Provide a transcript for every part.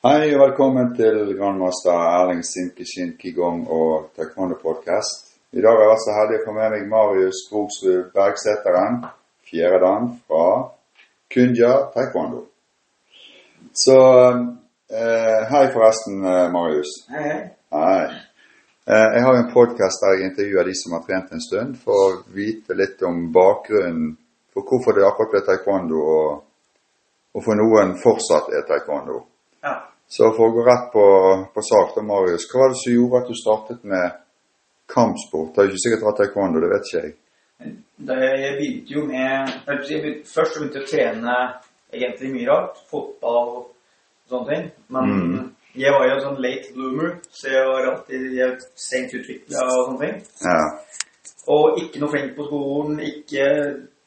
Hei og velkommen til grandmaster Erling Simkishin Kigong og Taekwondo Podcast. I dag har jeg så heldig å få med meg Marius Krogsrud Bergseteren, fjerde dan fra Kunja Taekwondo. Så eh, hei forresten, eh, Marius. Hei, hei. Hei. Eh, jeg har en podkast der jeg intervjuer de som har trent en stund, for å vite litt om bakgrunnen for hvorfor det akkurat ble taekwondo, og, og for noen fortsatt er taekwondo. Ja. Så for å gå rett på, på sak, da, Marius. Hva var det som gjorde at du startet med kampsport? Det har jo ikke sikkert vært taekwondo, det vet ikke jeg. Jeg begynte jo med begynte, Først begynte jeg å trene egentlig mye rart. Fotball og sånne ting. Men Mm. jeg var jo en sånn late bloomer, så jeg var alltid sent utvikla og sånne ting. Ja. Og ikke noe flink på skolen. ikke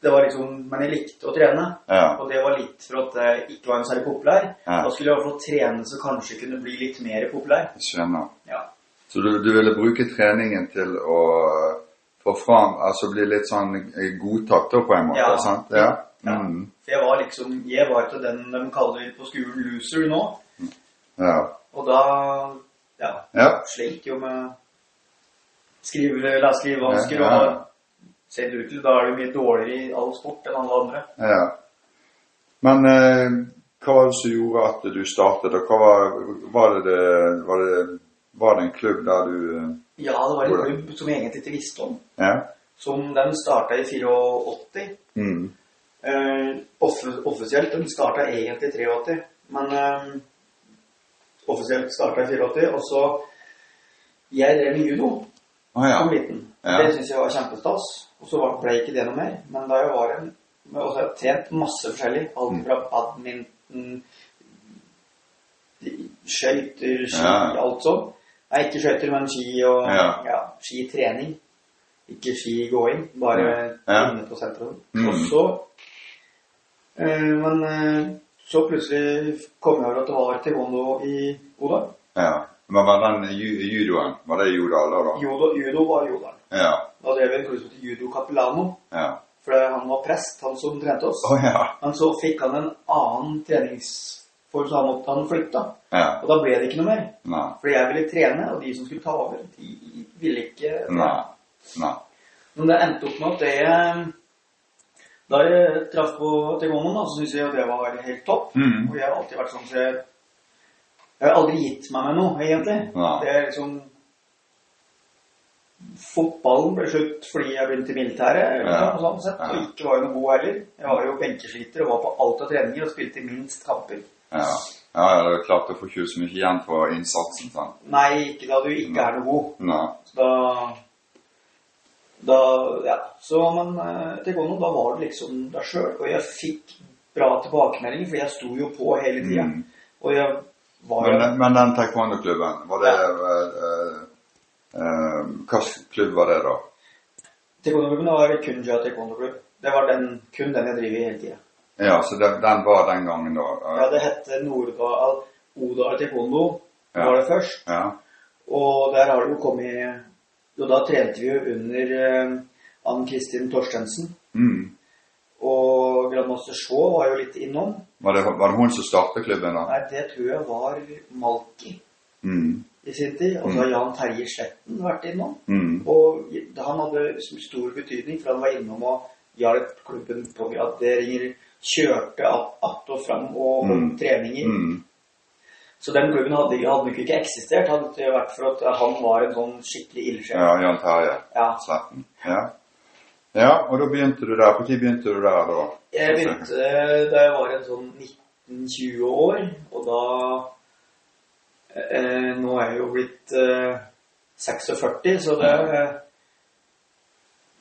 det var liksom, Men jeg likte å trene. Ja. Og det var litt for at jeg ikke var en særlig populær. Ja. Da skulle jeg i hvert fall trene så kanskje kunne bli litt mer populær. Skjønner. Ja. Så du, du ville bruke treningen til å få fram Altså bli litt sånn godtatt, da, på en måte? Ja. sant? Ja. Ja. Mm. For jeg var liksom Jeg var til den de kaller på skolen loser nå. ja. Og da ja, Ja. slet jo med skrive, leseskrivevansker Ja, ja. Og ser det ut til da er du mye dårligere i all sport enn alle andre. ja. Men eh, hva var det som gjorde at du startet? Og var, var, det, var, det, var det en klubb der du eh, Ja, det var en Hvordan? klubb som jeg egentlig ikke visste om. Ja? Som den starta i 84. Mm. Eh, off offisielt. Den starta egentlig i 83, men eh, offisielt starta i 84. Og så Jeg drev med judo Å ja. som liten. Ja. Det syntes jeg var kjempestas. Og så ble ikke det noe mer. Men da jeg var en Og så har jeg trent masse forskjellig. Mm. Alt fra badminton, skøyter, ski, Ja. alt sånn. Nei, ikke skøyter, men ski og Ja. skitrening. Ikke skigåing, bare Ja. inne på sentrum. Mm. Og så øh, Men øh, så plutselig kom jeg over at det var taekwondo i Odal. ja. Men var den judoen, var det judoalder, da? Judo, judo var judoen. Ja. Da drev vi en klubb som het Judo Capilano. Ja. For han var prest, han som trente oss. Å ja. Men så fikk han en annen treningsform, så han måtte han flytta. Ja. Og da ble det ikke noe mer. Nei. Fordi jeg ville trene, og de som skulle ta over, de ville ikke Nei. Nei. Men det endte opp med at det Da jeg traff på da, så syntes jeg at det var helt topp. Mm. Og jeg har alltid vært sånn så jeg Jeg har aldri gitt meg med noe, egentlig. Nei. Det er liksom Fotballen ble slutt fordi jeg begynte i militæret, Ja. Sånn sett, ja. og ikke var noe god heller. Jeg var jo benkesliter og var på alt av treninger og spilte minst kamper. Ja. ja, det er klart du får ikke så mye igjen for innsatsen, Sånn. Nei, ikke da du ikke er noe god. Nei. Så da Da Ja. Så, men eh, taekwondo, da var det liksom deg sjøl. Og jeg fikk bra tilbakemeldinger, for jeg sto jo på hele tida. Mm. Og jeg Men, men den taekwondo-klubben, var det eh, eh, Hvilken klubb var det, da? Taekwondo-klubben var Kunja taekwondo-klubb. Det var den, kun den jeg driver i hele tida. Ja, så den, den var den gangen, da? Ja, det hette Norddal Odal taekwondo, Ja. var det først. Ja. Og der har det jo kommet Og da trente vi jo under eh, Ann Kristin Torstensen. Mm. Grandmaster Shaw var jo litt innom. Var, det, var det hun som startet klubben, da? Nei, det tror jeg var Malki Mm. i sin tid. Og så har Jan Terje Sletten vært innom. Mm. Og han hadde stor betydning, for han var innom og hjalp klubben på graderinger. Kjørte att att og fram og holdt Mm. treninger. Mm. Så den klubben hadde, hadde nok ikke eksistert, hadde det vært for at han var en sånn skikkelig ildsjel. Ja, Jan Terje Ja. Sletten. Ja. Ja, og da begynte du der. Når begynte du der, da? Jeg begynte eh, da jeg var en sånn 19-20 år, og da eh, Nå er jeg jo blitt eh, 46, så det eh,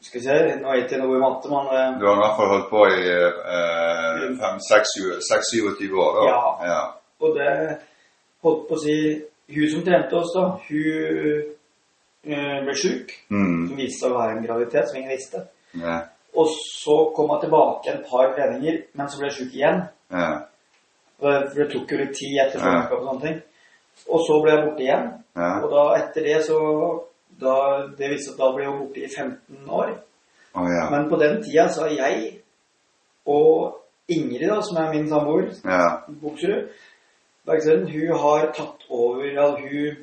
Skal vi se Nå er jeg ikke noe i matte, men eh, Du har i hvert fall holdt på i eh, 26-27 år, da? Ja. ja. Og det holdt på å si Hun som trente oss, da, hun ble sjuk. Mm. Som viste seg å være en graviditet som ingen visste. Ja. Og så kom jeg tilbake et par treninger, men så ble jeg sjuk igjen. Ja. For det tok jo litt tid etter svangerskap og sånne ting. Og så ble jeg borte igjen. Og da etter det så da, Det viste at da ble jeg borte i 15 år. Oh. Men på den tida så har jeg og Ingrid, da, som er min samboer, Ja. Bukserud, Bergstølen, hun har tatt over hun,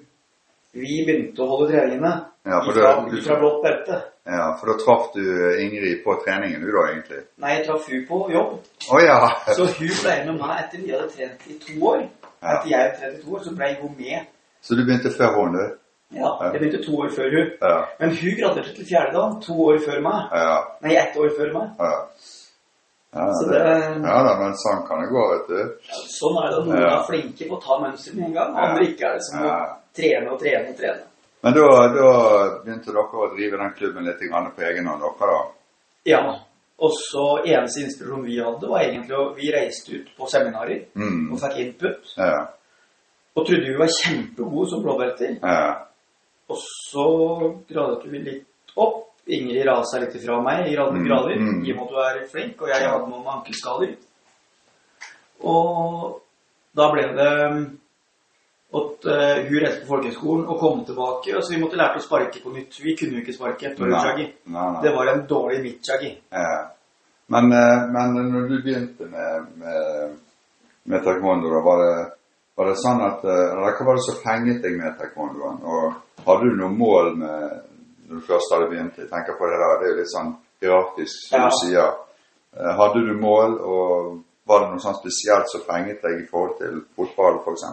Vi begynte å holde treningene Ja, ifra, det- du- ifra blått belte. Ja, for da traff du Ingrid på treningen du da, egentlig? Nei, jeg traff hun på jobb. Å ja! Så hun ble med meg etter vi hadde trent i to år. Ja. Etter jeg hadde trent i to år, så ble hun med. Så du begynte før hun, du? Ja, jeg begynte to år før hun. Ja. Men hun graderte til fjerde dag, to år før meg. Ja. Nei, ett år før meg. Ja, ja, det, det- ja da, men sånn kan det gå, vet du. Sånn er det. Noen Ja. er flinke på å ta mønster med en gang, Ja. andre ikke er det som Ja. Trene og trene og trene. Men da, da begynte dere å drive den klubben litt på egen hånd, dere da? Ja. Og så eneste inspirasjon vi hadde, var egentlig å Vi reiste ut på seminarer Mm. og fikk input. Ja. Og trodde vi var kjempegode som blåbelter. Ja. Og så gradet vi litt opp. Ingrid rasa litt ifra meg i grad- Mm, grader, mm. i og med at du er flink, og jeg hadde noen ankelskader. Og da ble det at uh, hun reiste på folkehøyskolen og kom tilbake, og så vi måtte lære å sparke på nytt. Vi kunne jo ikke sparke. Nei, nei. Det var en dårlig midtjaggi. Ja. Men, eh, men når du begynte med, med, med taekwondo, da, var det, var det sånn at eh, Eller hva var det som fenget deg med taekwondoen? Og hadde du noe mål med når du først hadde begynt? Jeg tenker på det der, det er jo litt sånn hierarkisk, som Ja. du sier. Eh, Hadde du mål, og var det noe sånn spesielt som fenget deg i forhold til fotball, f.eks.?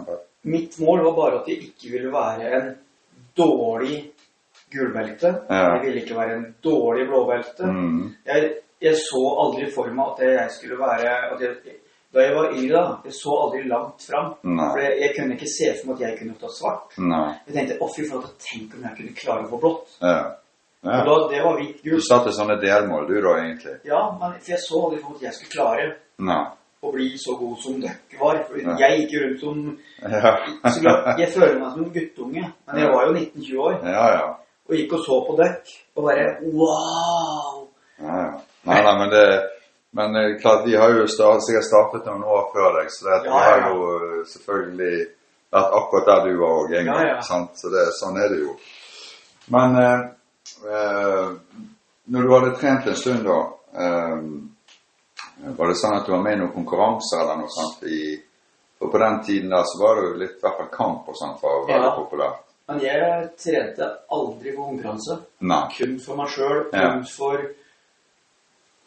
Mitt mål var bare at det ikke ville være en dårlig gulbelte. Ja. Jeg ville ikke være en dårlig blåbelte. Mm. Jeg, jeg så aldri for meg at jeg skulle være jeg, Da jeg var yngre, da, jeg så aldri langt fram. Nei. For jeg, jeg kunne ikke se for meg at jeg kunne ta svart. Nei. Jeg tenkte å fy flate, tenk om jeg kunne klare å få blått. Ja. Ja. da, det var hvitt Du gult. satte sånne delmål, du da, egentlig? Ja, men jeg så aldri for meg at jeg skulle klare Nei. Å bli så god som dere var. For jeg gikk rundt som Ja. så klart, Jeg føler meg som en guttunge, men jeg var jo 19-20 år. ja, ja. Og gikk og så på dere og bare Wow! Ja, ja. Nei, nei, men det Men eh, klart, de har jo start, sikkert startet noen år før deg, så det, Ja, har jo eh, selvfølgelig vært akkurat der du var òg en gang. Sant? Så det, sånn er det jo. Men eh, eh, når du hadde trent en stund, da eh, Var det sånn at du var med i noen konkurranser eller noe sånt? I, og på den tiden der så var det jo litt i hvert fall kamp og sånt for å være Ja. populært. Men jeg trente aldri for konkurranse. Nei. kun for meg sjøl, Ja. kun for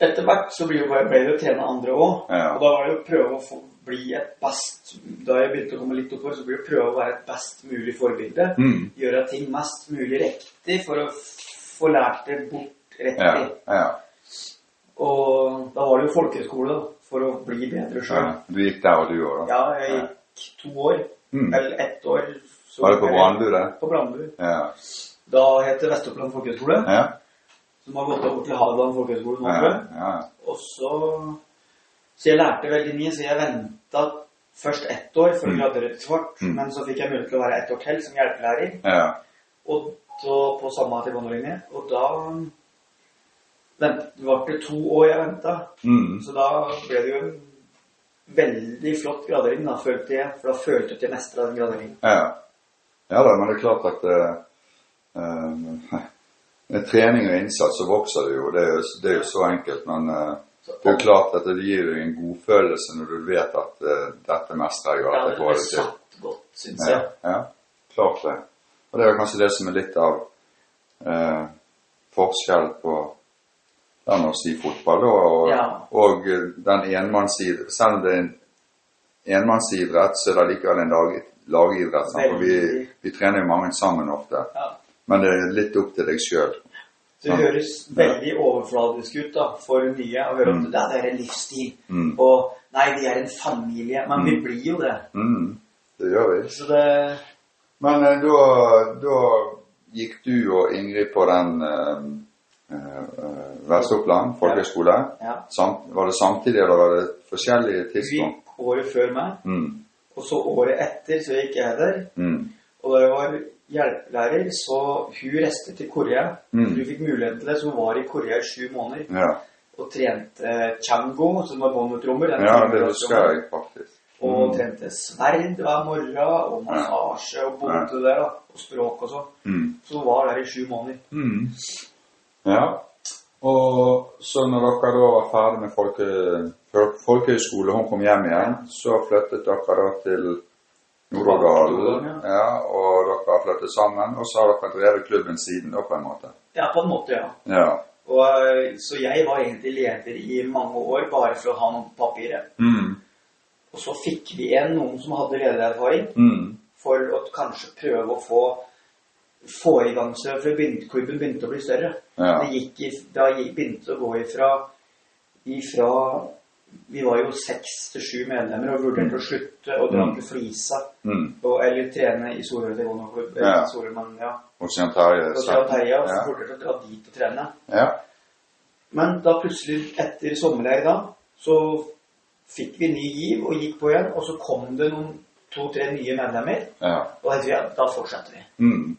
Etter hvert så ble det jo- å trene andre òg. Ja. Og da var det å prøve å få bli et best Da jeg begynte å komme litt oppover, så ble det å prøve å være et best mulig forbilde. Mm. Gjøre ting mest mulig riktig for å få lært det bort Ja. riktig. ja. Og da var det jo folkehøyskole, for å bli bedre sjøl. ja. Du gikk der, og du òg, da? Ja, jeg gikk to år. Mm. Eller ett år. så- Var det på Brandbu, det? På Brandbu. Ja. Da het det Vest-Oppland folkehøgskole. Ja. Som har gått over til Hadeland folkehøgskole nå, tror ja. Og så Så jeg lærte veldig mye, så jeg venta først ett år for å hadde gradere til svart. Mm. Men så fikk jeg mulighet til å være ett år til som hjelpelærer. ja. Og da, på samme taekwondo-linje. Og da vent, var ikke to år jeg venta. Mm. Så da ble det jo en veldig flott gradering, da, følte jeg. For da følte jeg at jeg mestra den graderingen. ja. Ja da, men det er klart at eh, eh, med trening og innsats så vokser det jo. Det er jo, det er jo så enkelt. Men uh, det er jo klart at det gir deg en godfølelse når du vet at uh, dette mestrer jeg, og ja, at jeg det får ble det til. satt godt, syns Ja, jeg. ja, klart det. Og det er kanskje det som er litt av eh, forskjell på den å si fotball og, Ja. og eh, den enmannsidretten Selv om det er en enmannsidrett, så er det likevel en lag, lagidrett. For vi, vi trener jo mange sammen ofte. Ja. Men det er litt opp til deg sjøl. Det høres veldig overfladisk ut da, for nye å høre at det er en livsstil. Mm. Og nei, vi er en familie. Men vi blir jo det. Mm, det gjør vi. Så det Men eh, da, da gikk du og Ingrid på den eh, folkehøyskole. Vest-Oppland folkehøgskole. Ja. Sam, var det samtidig, eller var det forskjellige tidspunkt? gikk året før meg, Mm, og så året etter så gikk jeg der. mm, Og da jeg var hjelpelærer, så hun reiste til Korea. Mm. Du fikk muligheten til det, så hun var i Korea i sju måneder. ja. Og trente chango, som var båndtrommer. den ja, det husker jeg faktisk. Og Mm, trente sverd hver morgen, og massasje, og bodde der, da. Og språk og sånn. mm, Så hun var der i sju måneder. Ja. Og så når dere da var ferdig med folke, fol- folkehøyskole, hun kom hjem igjen, så flyttet dere da til Nordårdal. Nordårdal, Ja, og dere har flyttet sammen, og så har dere drevet klubben siden da, på en måte. Ja, på en måte, ja. Ja. Og, eh, så jeg var egentlig leder i mange år bare for å ha noen papiret. Mm. Og så fikk vi igjen noen som hadde ledererfaring, Mm. for å kanskje prøve å få, få i gang seg, for begynt, klubben begynte å bli større. Ja. Det gikk i, da gikk, begynte å gå ifra, ifra Vi var jo seks til sju medlemmer og vurderte å slutte og dra Mm. til Flisa. Mm. Og, eller trene i Solør Taekwondo-klubb. Ja. Ja. Solør, men ja. Og St. Terje. Og Jan Terje, Ja. vurderte å dra dit og trene. Ja. Men da plutselig, etter sommerleir da, så fikk vi ny giv og gikk på igjen, og så kom det noen to-tre nye medlemmer, ja. og da fortsatte vi. Mm.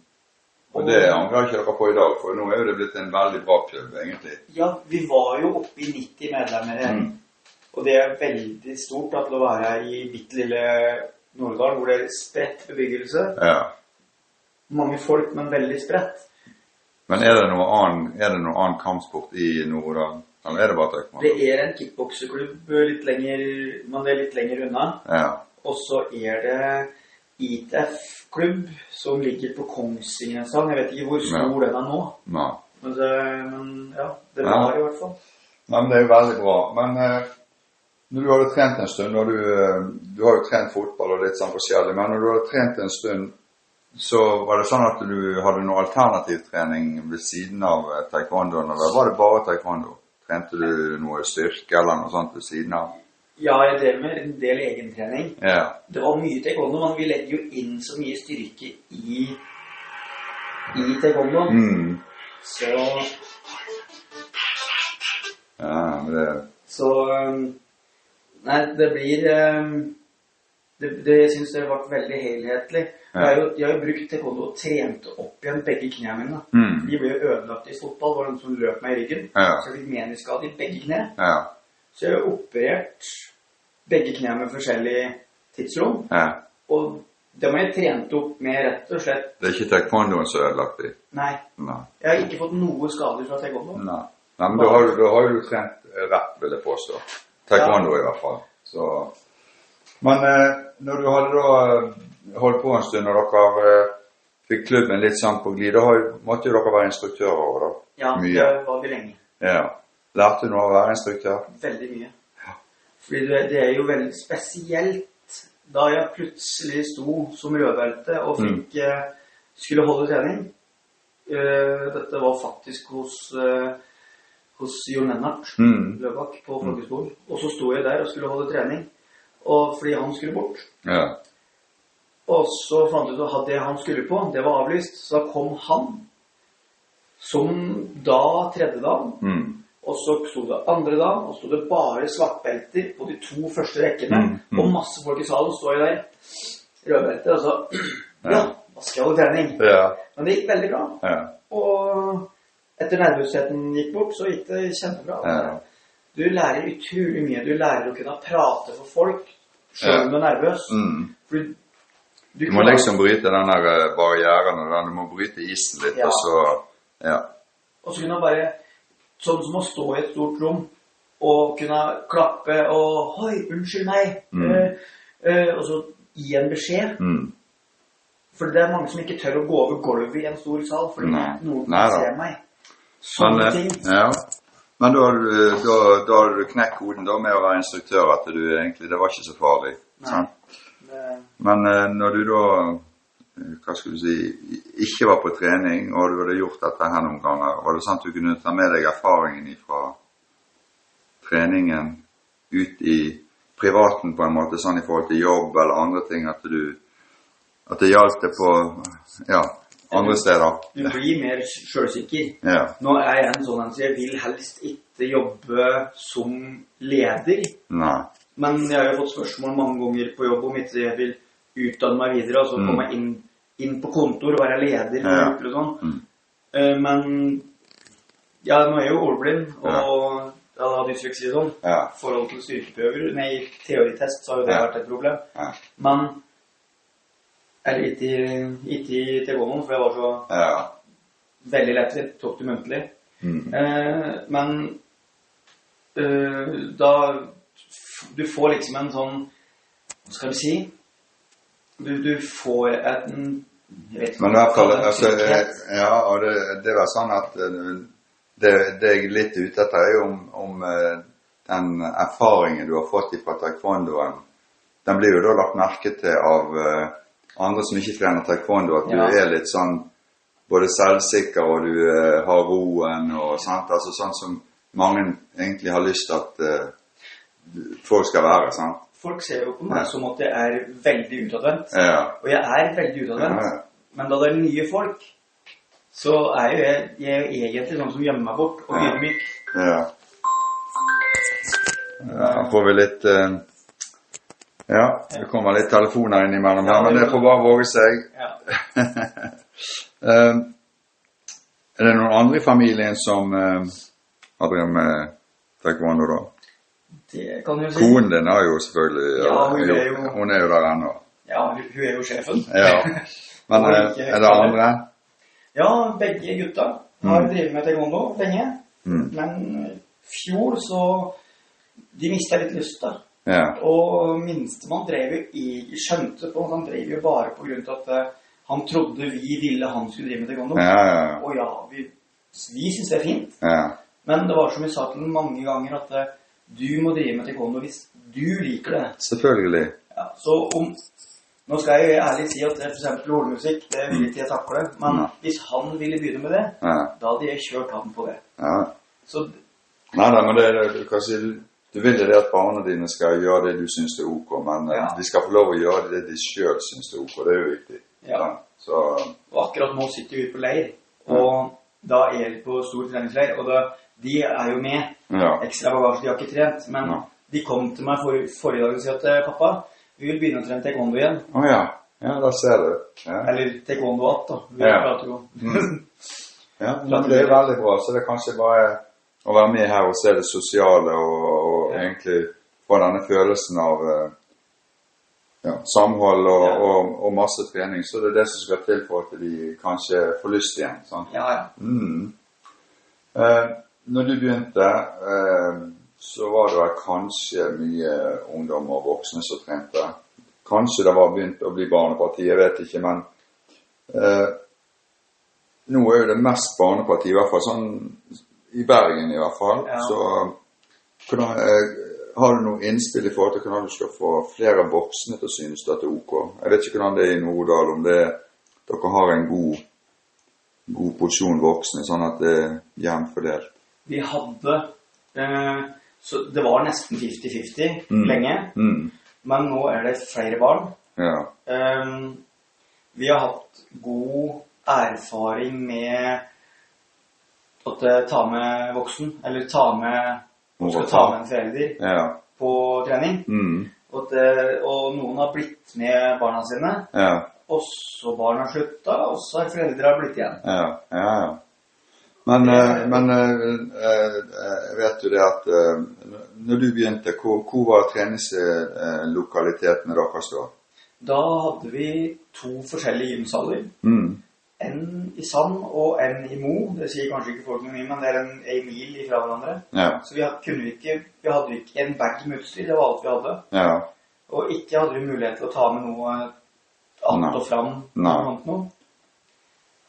Og det angrer ikke dere på i dag, for nå er jo det blitt en veldig bra klubb, egentlig. Ja, vi var jo oppe i 90 medlemmer. Mm. og det er veldig stort da, til å være i bitte lille Norddal, hvor det er spredt bebyggelse. Ja. Mange folk, men veldig spredt. Men er det noe annen, er det annen kampsport i Nord-Odal? Eller er det bare taekwondo? Det er en kickbokseklubb litt lenger, men det er litt lenger unna. Ja. Og så er det ITF-klubb som ligger på Kongsvingerstrand. Jeg vet ikke hvor stor den er nå. Nei. Men, det, men ja, det Ja. det i hvert fall. Nei, men det er jo veldig bra. Men eh, når du hadde trent en stund, og du, eh, du har jo trent fotball og litt sånn forskjellig, men når du hadde trent en stund, så var det sånn at du hadde noe alternativtrening ved siden av eh, taekwondoen, eller var det bare taekwondo? Trente du noe styrke eller noe sånt ved siden av? Ja, jeg drev med en del egentrening. Ja. Det var mye taekwondo, men vi legger jo inn så mye styrke i, i taekwondo. Mm. Så, Ja, men det så um, Nei, det blir um, det, det, Jeg syns det vært veldig helhetlig. Jeg har jo, jeg har jo brukt taekwondo og trent opp igjen begge knærne mine. mm. De ble jo ødelagt i fotball. Det var noen som løp meg i ryggen. Ja. Så jeg fikk meniskade i begge kne. Ja. Så jeg har operert begge knær med forskjellig tidsrom. ja. Og det må jeg trent opp med rett og slett Det er ikke taekwondoen som er ødelagt i? Nei. Nei. Jeg har ikke fått noe skader fra taekwondo. Nei. Nei, men da har, du, da har du trent rett, vil jeg påstå. Taekwondo i hvert fall. Så. Men eh, når du hadde da eh, holdt på en stund, og dere eh, fikk klubben litt sånn på glid, da måtte jo dere være instruktører over da? Ja, Mye. det var vi lenge. Ja. Lærte du noe å være instruktør? Veldig mye. Fordi det, det er jo veldig spesielt da jeg plutselig sto som rødbelte og fikk mm. skulle holde trening. Eh, dette var faktisk hos, eh, hos Jon Lennart Mm. Løbakk på folkeskolen. Og så sto jeg der og skulle holde trening, og fordi han skulle bort. Ja. Og så fant jeg ut at det han skulle på, det var avlyst. Så da kom han, som da tredje dagen. Mm. Og så sto det andre dagen, og så sto det bare svartbelter på de to første rekkene. Mm, mm. Og masse folk i salen står jo der. Rødbelter. Og så Ja, hva skal du trening. Ja. Men det gikk veldig bra. Ja. Og etter nervøsheten gikk bort, så gikk det kjempebra. Ja. Du lærer utrolig mye. Du lærer å kunne prate for folk selv om du er nervøs. Mm. For du, Du må klarer- liksom bryte den der eh, barrieren, og den- du må bryte isen litt, og så Ja. Og så kunne han bare Sånn som å stå i et stort rom og kunne klappe og Hoi, unnskyld meg. Mm. Eh, eh, og så gi en beskjed. Mm. For det er mange som ikke tør å gå over gulvet i en stor sal fordi Nei. noen Nei ser meg. Sånne Men, ting. ja. Men da, da, da har du knekt koden da med å være instruktør, at du egentlig, det var ikke så farlig. Sant? Det- Men eh, når du da, eh, hva skal du si, ikke var på trening, og du hadde gjort dette her noen ganger, var det sånn at du kunne ta med deg erfaringen fra treningen ut i privaten på en måte, sånn i forhold til jobb eller andre ting, at du, at det gjaldt det på, ja, andre steder? Du blir mer sjølsikker. Ja. Nå er jeg en sånn en som jeg vil helst ikke jobbe som leder. Nei. Men jeg har jo fått spørsmål mange ganger på jobb om ikke jeg vil utdanne meg videre, altså Mm. komme inn, inn på kontor og være leder for Ja. grupper og sånn. Mm. Eh, Men ja, nå er jeg jo ordblind, Ja. og jeg har dysleksi og sånn. Ja. Forhold til styrkeprøver, nei, teoritest, så har jo det Ja. vært et problem. Ja. Men Eller ikke i- tegonen, for jeg var så Ja. veldig lettvint. Tok det muntlig. Mm. Eh, men eh, da Du får liksom en sånn Hva skal vi si? Du, du får en Men i hvert fall, altså, ja, og det, det var sånn at eh, det, det jeg er litt ute etter, er jo om, om eh, den erfaringen du har fått fra taekwondoen. Den blir jo da lagt merke til av eh, andre som ikke trener taekwondo, at du Ja. er litt sånn både selvsikker og du eh, har roen og sant, altså sånn som mange egentlig har lyst til at eh, folk skal være, sant. Folk ser jo på meg som at jeg er veldig utadvendt. Ja. Og jeg er veldig utadvendt. Ja. Men da det er nye folk, så er jo jeg, jeg er jo egentlig sånn som gjemmer meg bort og Ja. ydmyk. Ja. Ja, får vi litt uh, Ja, det kommer litt telefoner innimellom her, men det får bare våge seg. Ja. Eh, er det noen andre i familien som uh, har drevet med taekwondo, da? Det kan du si. Konen din er jo selvfølgelig Ja, hun er jo- Hun er jo der ennå. Ja, hun er jo sjefen. Ja. Men Og eh, er det andre? Ja, begge gutta har Mm. drevet med taekwondo lenge. Mm. Men fjor så De mista litt lyst, da. Ja. Og minstemann drev jo i, skjønte på Han drev jo bare på grunn til at eh, han trodde vi ville han skulle drive med taekwondo. Ja, ja, Og ja, vi, vi syns det er fint. ja. Men det var som vi sa til ham mange ganger, at eh, du må drive med taekwondo hvis du liker det. Selvfølgelig. Ja, så om Nå skal jeg ærlig si at f.eks. hornmusikk, det vil ikke jeg takle. Men Nei. hvis han ville begynne med det, Ja. da hadde jeg kjørt han på det. ja. Så Nei, nei, men det, du kan si du vil det at barna dine skal gjøre det du syns er ok, men eh, Ja. de skal få lov å gjøre det de sjøl syns er ok. Det er jo viktig. Ja. Så Og akkurat nå sitter vi på leir, og da er vi på stor treningsleir. Og da, de er jo med. ja. Ekstra bagasje, de har ikke trent. Men Ja. de kom til meg for, forrige dag og sa at eh, pappa, vi vil begynne å trene taekwondo igjen. Å ja. Ja, da ser du. Ja. Eller taekwondo att, da. Vi Ja. prater jo Mm. ja men det er veldig bra. Så det er kanskje bare å være med her og se det sosiale og, og egentlig få denne følelsen av eh, ja, samhold og, Ja. og, og masse trening. Så det er det som skal til for at de kanskje får lyst igjen. sant? Ja, ja. Mm. Eh, når du begynte, eh, så var det kanskje mye ungdom og voksne som trente. Kanskje det var begynt å bli barneparti, jeg vet ikke, men eh, nå er jo det mest barneparti, i hvert fall sånn i Bergen i hvert fall. Ja. Så hvordan, eh, har du noe innspill i forhold til hvordan du skal få flere voksne til å synes dette er ok? Jeg vet ikke hvordan det er i Nordal, om det, er, dere har en god god porsjon voksne, sånn at det er jevnt fordelt. Vi hadde eh, Så det var nesten 50-50 Mm. lenge. Mm. Men nå er det flere barn. Ja. Eh, vi har hatt god erfaring med å eh, ta med voksen, eller ta med Man skal ta med en forelder Ja. på trening. Mm. Og, eh, og noen har blitt med barna sine, Ja. og så barna slutta, og så har foreldra blitt igjen. Ja. Ja. ja. Men, eh, men eh, eh, eh, vet du det at når du begynte, hvor, hvor var treningslokalitetene deres da? Da hadde vi to forskjellige gymsaler. Mm. En i Sand og N i Mo. Det sier kanskje ikke folk noe mye, men det er en, en mil ifra hverandre. Ja. Så vi hadde, kunne ikke, vi hadde ikke en bag med utstyr, det var alt vi hadde. Ja. Og ikke hadde vi mulighet til å ta med noe annet og fram. Nei. noe.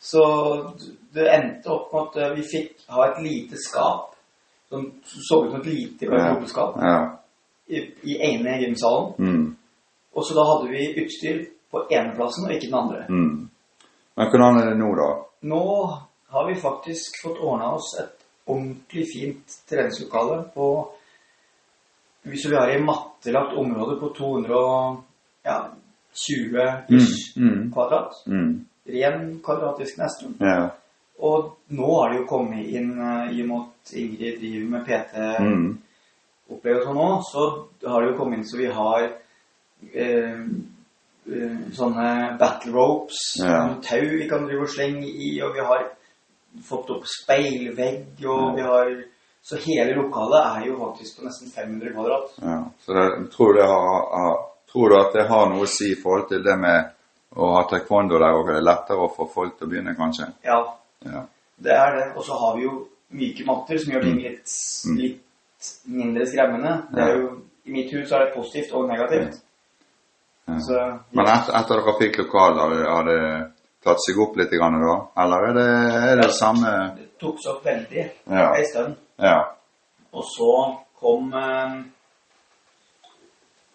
Så det endte opp med at eh, vi fikk ha et lite skap, som så ut som et lite garderobeskap, Ja. i, i ene gymsalen. Mm. Og så da hadde vi utstyr på ene plassen og ikke den andre. Mm. Men hvordan er det nå, da? Nå har vi faktisk fått ordna oss et ordentlig fint treningslokale på Hvis vi har i mattelagt område på 220 ish Mm. Mm. kvadrat. Mm. Ren kvadratisk nesten. Ja. Og nå har det jo kommet inn, eh, i og med at Ingrid driver med PT-opplegg Mm. og sånn nå, så har det jo kommet inn så vi har eh, sånne battle ropes, Ja. tau vi kan drive og slenge i, og vi har fått opp speilvegg, og Ja. vi har Så hele lokalet er jo faktisk på nesten 500 kvadrat. Ja, så det, tror, det har, har, tror du at det har noe å si i forhold til det med å ha taekwondo der, og det er lettere å få folk til å begynne, kanskje? Ja, Ja. det er det. Og så har vi jo myke matter som gjør ting litt, Mm. litt mindre skremmende. Det er jo, I mitt hus er det positivt og negativt. Så, Men etter, etter dere fikk lokal, har det, tatt seg opp litt grann da? Eller er det er det samme det tok seg opp veldig Ja. en stund. Ja. Og så kom eh,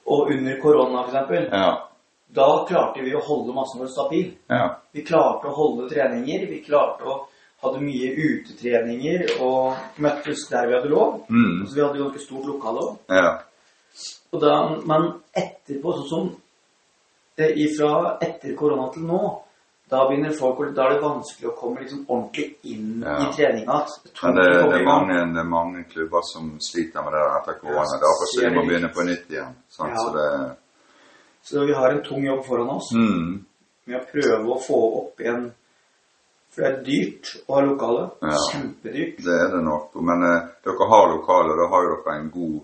Og under korona, f.eks. Ja. da klarte vi å holde massen stabil. Ja. Vi klarte å holde treninger. Vi klarte å hadde mye utetreninger og møttes der vi hadde lov. Mm. Så vi hadde ganske stort lokale òg. Ja. Og da, men etterpå, sånn som ifra etter korona til nå, da begynner folk, da er det vanskelig å komme liksom ordentlig inn Ja. i treninga. Det det, det, er mange, det er mange klubber som sliter med det etter korona. Ja, Derfor så de må begynne på nytt igjen. Sant? Ja. Så det Så vi har en tung jobb foran oss mm. med å prøve å få opp igjen For det er dyrt å ha lokale. Kjempedyrt. Det er det nok. Men eh, dere har lokale, og da har jo dere en god,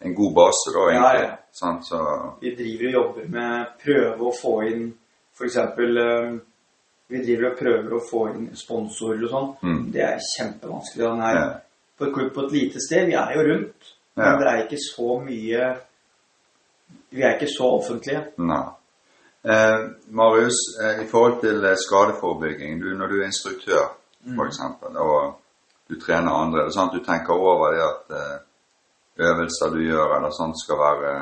en god base, da, egentlig. ja. Sant? Så Vi driver og jobber med prøve å få inn f.eks. Um, vi driver og prøver å få inn sponsorer og sånn. Mm. Det er kjempevanskelig. Den her, Ja. På et klubb på et lite sted, vi er jo rundt, men Ja. det er ikke så mye Vi er ikke så offentlige. Nei. Eh, Marius, eh, i forhold til eh, skadeforebygging, du, når du er instruktør Mm. eksempel, og du trener andre, er det sånn at du tenker over det at eh, øvelser du gjør eller sånt skal være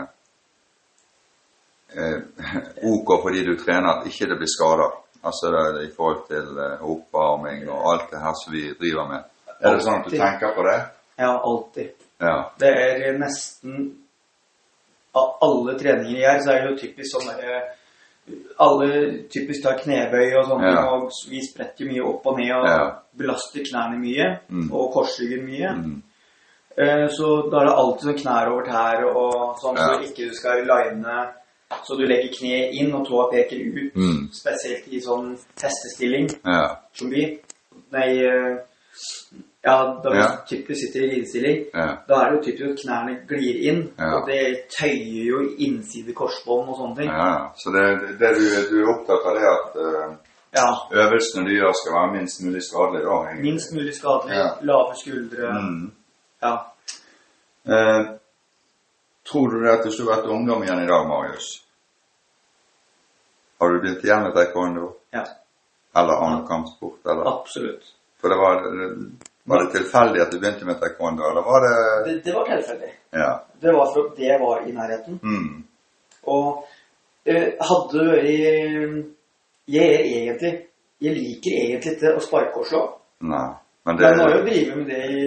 eh, ok fordi du trener at ikke det blir skader? Altså det, er i forhold til eh, oppvarming og alt det her som vi driver med. Er det sånn at du tenker på det? Ja, alltid. Ja. Det er nesten Av alle treninger jeg gjør, så er det jo typisk sånn derre Alle typisk tar knebøy og sånn, Ja. og vi spretter mye opp og ned og Ja. belaster knærne mye. Mm. Og korsryggen mye. Mm. Eh, Så da er det alltid sånn knær over tær og sånn, Ja. så ikke du skal line Så du legger kneet inn og tåa peker ut. Mm. Spesielt i sånn hestestilling Ja. som vi Nei, eh, ja, da vi Ja. typisk sitter i ridestilling. Da er det jo typisk at knærne glir inn, og det tøyer jo innside korsbånd og sånne ting. ja. Så det, det du, du er opptatt av, det er at uh, Ja. øvelsene du gjør skal være minst mulig skadelige da, egentlig. Minst mulig skadelig, lave skuldre. Mm. Ja. Eh, tror du det at du skulle vært ungdom igjen i dag, Marius? Har du begynt igjen med taekwondo? ja. Eller annen kampsport? Eller? Absolutt. For det var, var det tilfeldig at du begynte med taekwondo, eller var det Det, det var tilfeldig. Ja. Det var for at det var i nærheten. Mm. Og eh, hadde vært Jeg er egentlig Jeg liker egentlig ikke å sparke og slå. Nei. Men det Men jeg har jo drive med det i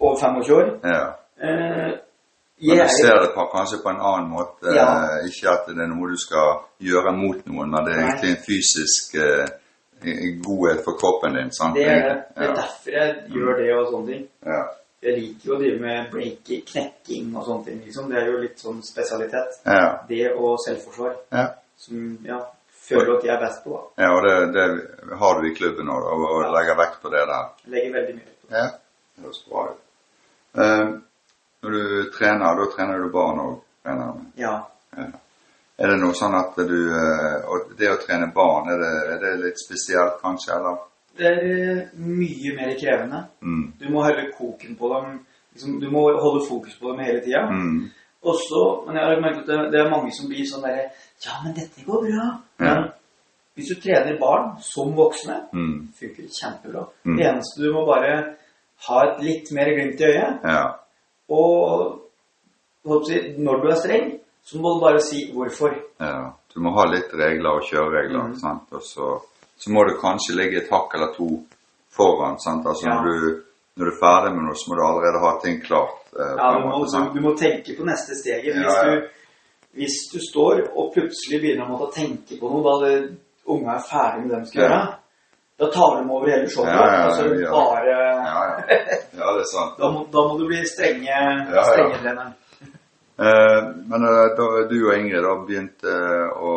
over 25 år. Ja. Eh, Men du er ser det på, kanskje på en annen måte. Ja. eh, Ikke at det er noe du skal gjøre mot noen, men det er egentlig en fysisk eh, godhet for kroppen din. sant? Det er det. Det er derfor jeg gjør det og sånne ting. Ja. Jeg liker jo å drive med breaking, knekking og sånne ting. liksom. Det er jo litt sånn spesialitet. Ja. Det og selvforsvar. ja. Som ja, føler at jeg er best på. da. Ja, og det, det har du i klubben nå, å legger vekt på det der. Jeg legger veldig mye vekt på det. Ja, det høres bra ut. Eh, når du trener, da trener du barn òg? Ja. Ja. Er det noe sånn at du eh, Og det å trene barn, er det, er det litt spesielt kanskje, eller? Det er eh, mye mer krevende. Mm. Du må holde koken på dem. Liksom, du må holde fokus på dem hele tida. Mm. Også, men jeg har merket at det, er mange som blir sånn derre Ja, men dette går bra. Ja. Men hvis du trener barn som voksne, Mm. funker det kjempebra. Mm. Det eneste du må bare ha et litt mer glimt i øyet. Ja. Og si, når du er streng, så må du bare si hvorfor. ja. Du må ha litt regler og kjøreregler, Mm. sant? og så, så må du kanskje ligge et hakk eller to foran. sant? Altså Ja. når, du, når du er ferdig med noe, så må du allerede ha ting klart. eh, Ja, du, må, måte, du, må tenke på neste steget. Hvis, Ja. Du, hvis du står og plutselig begynner å måtte tenke på noe da det, unga er ferdig med det de skal gjøre, da tar de over hele showet. Ja, ja, ja, så ja. bare Ja, det er sant. da, må, da må du bli strenge, strenge treneren. Eh, men eh, da du og Ingrid da begynte eh, å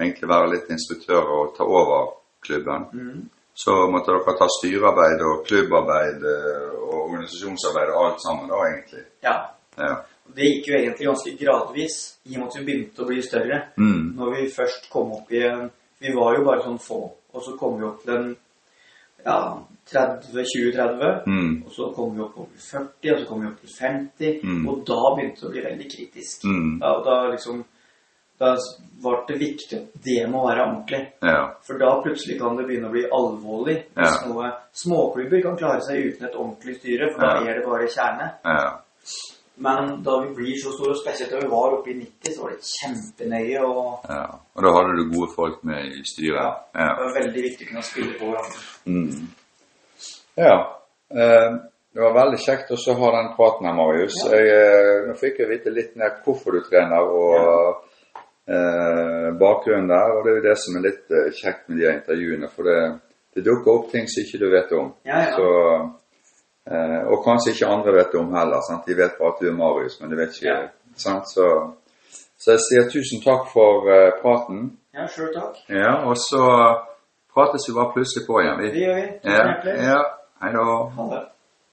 egentlig være litt instruktører og ta over klubben, Mm. så måtte dere ta styrearbeid og klubbarbeid eh, og organisasjonsarbeid og alt sammen da, egentlig. Ja. Ja. Det gikk jo egentlig ganske gradvis, i og med at vi begynte å bli større. Mm. Når vi først kom opp i en Vi var jo bare sånn få, og så kom vi opp til en ja, 30-20-30. Mm. Og så kom vi opp til 40, og så kom vi opp til 50, Mm. og da begynte det å bli veldig kritisk. Mm. Da, da liksom da ble det viktig at det må være ordentlig. Ja. For da plutselig kan det begynne å bli alvorlig. Hvis Ja. noe Småklubber kan klare seg uten et ordentlig styre, for da er det bare kjerne. Ja. Men da vi blir så store, spesielt da vi var oppe i 90, så var det kjempenøye. Og ja. Og da hadde du gode folk med i styret? Ja. det var veldig viktig å kunne spille på hverandre. Mm. Ja. Eh, det var veldig kjekt å ha den praten her, Marius. Ja. Jeg, eh, nå fikk jeg vite litt mer hvorfor du trener, og eh, bakgrunnen der. Og det er jo det som er litt eh, kjekt med de intervjuene, for det, det dukker opp ting som ikke du vet om. Ja, ja. Så, og kanskje ikke andre vet om heller. Sant? De vet bare at du er Marius, men de vet ikke. Ja. Sant? Så, så jeg sier tusen takk for eh, praten. Ja, sjøl takk. Ja, og så prates vi bare plutselig på igjen. Det Vi. gjør vi. Tusen Ja, hjertelig. ja. Hei da. Ha det.